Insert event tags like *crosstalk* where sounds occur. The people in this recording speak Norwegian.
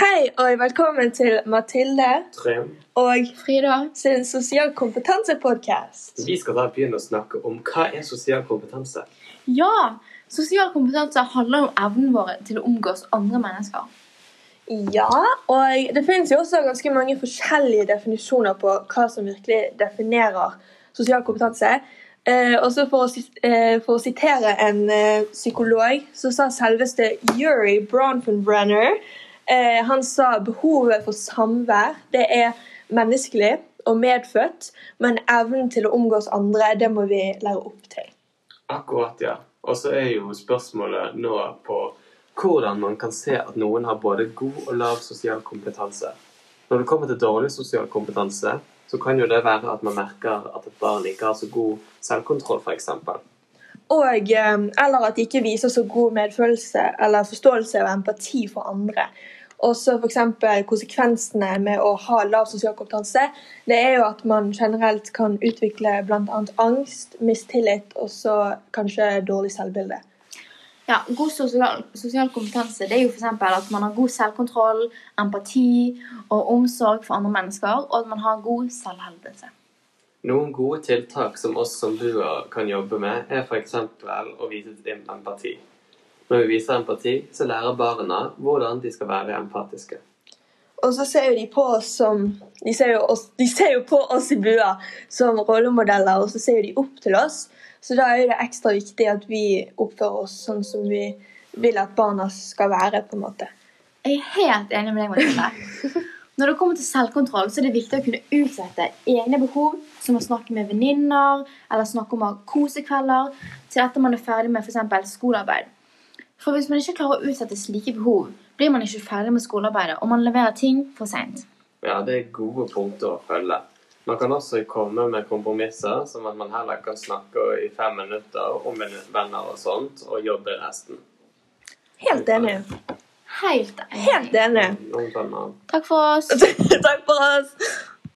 Hei og velkommen til Mathilde Trym. og Frida. sin sosial kompetanse-podkast. Vi skal da begynne å snakke om hva er sosial kompetanse. Ja, sosial kompetanse handler om evnen vår til å omgås andre mennesker. Ja, og det finnes jo også ganske mange forskjellige definisjoner på hva som virkelig definerer sosial kompetanse. Eh, også for, å eh, for å sitere en eh, psykolog, så sa selveste Yuri Bronfenbrenner eh, Han sa behovet for samvær det er menneskelig og medfødt, men evnen til å omgås andre, det må vi lære opp til. Akkurat, ja. Og så er jo spørsmålet nå på hvordan man kan se at noen har både god og lav sosial kompetanse. Når det kommer til dårlig sosial kompetanse, så kan jo det være at man merker at et barn ikke har så god selvkontroll, f.eks. Og, eh, eller at de ikke viser så god medfølelse eller forståelse og empati for andre. Også f.eks. konsekvensene med å ha lav sosial kompetanse, det er jo at man generelt kan utvikle bl.a. angst, mistillit og så kanskje dårlig selvbilde. Ja, God sosial, sosial kompetanse det er jo eksempel at man har god selvkontroll, empati og omsorg for andre mennesker, og at man har god selvhevdelse. Noen gode tiltak som oss som buer kan jobbe med, er f.eks. å vise empati. Når vi viser empati, så lærer barna hvordan de skal være empatiske. Og så ser jo de på oss som De ser jo, oss, de ser jo på oss i bua som rollemodeller, og så ser jo de opp til oss. Så da er det ekstra viktig at vi oppfører oss sånn som vi vil at barna skal være. på en måte. Jeg er helt enig med deg, Mathilde. *laughs* Når det kommer til selvkontroll, så er det viktig å kunne utsette egne behov, som å snakke med venninner eller snakke om å ha kosekvelder, til etter man er ferdig med f.eks. skolearbeid. For hvis man ikke klarer å utsette slike behov, blir man ikke ferdig med skolearbeidet, og man leverer ting for seint. Ja, det er gode punkter å følge. Man kan også komme med kompromisser, som at man heller kan snakke i fem minutter om venner og sånt, og jobbe resten. Helt enig. Helt enig. Helt enig. Takk for oss. *laughs* Takk for oss.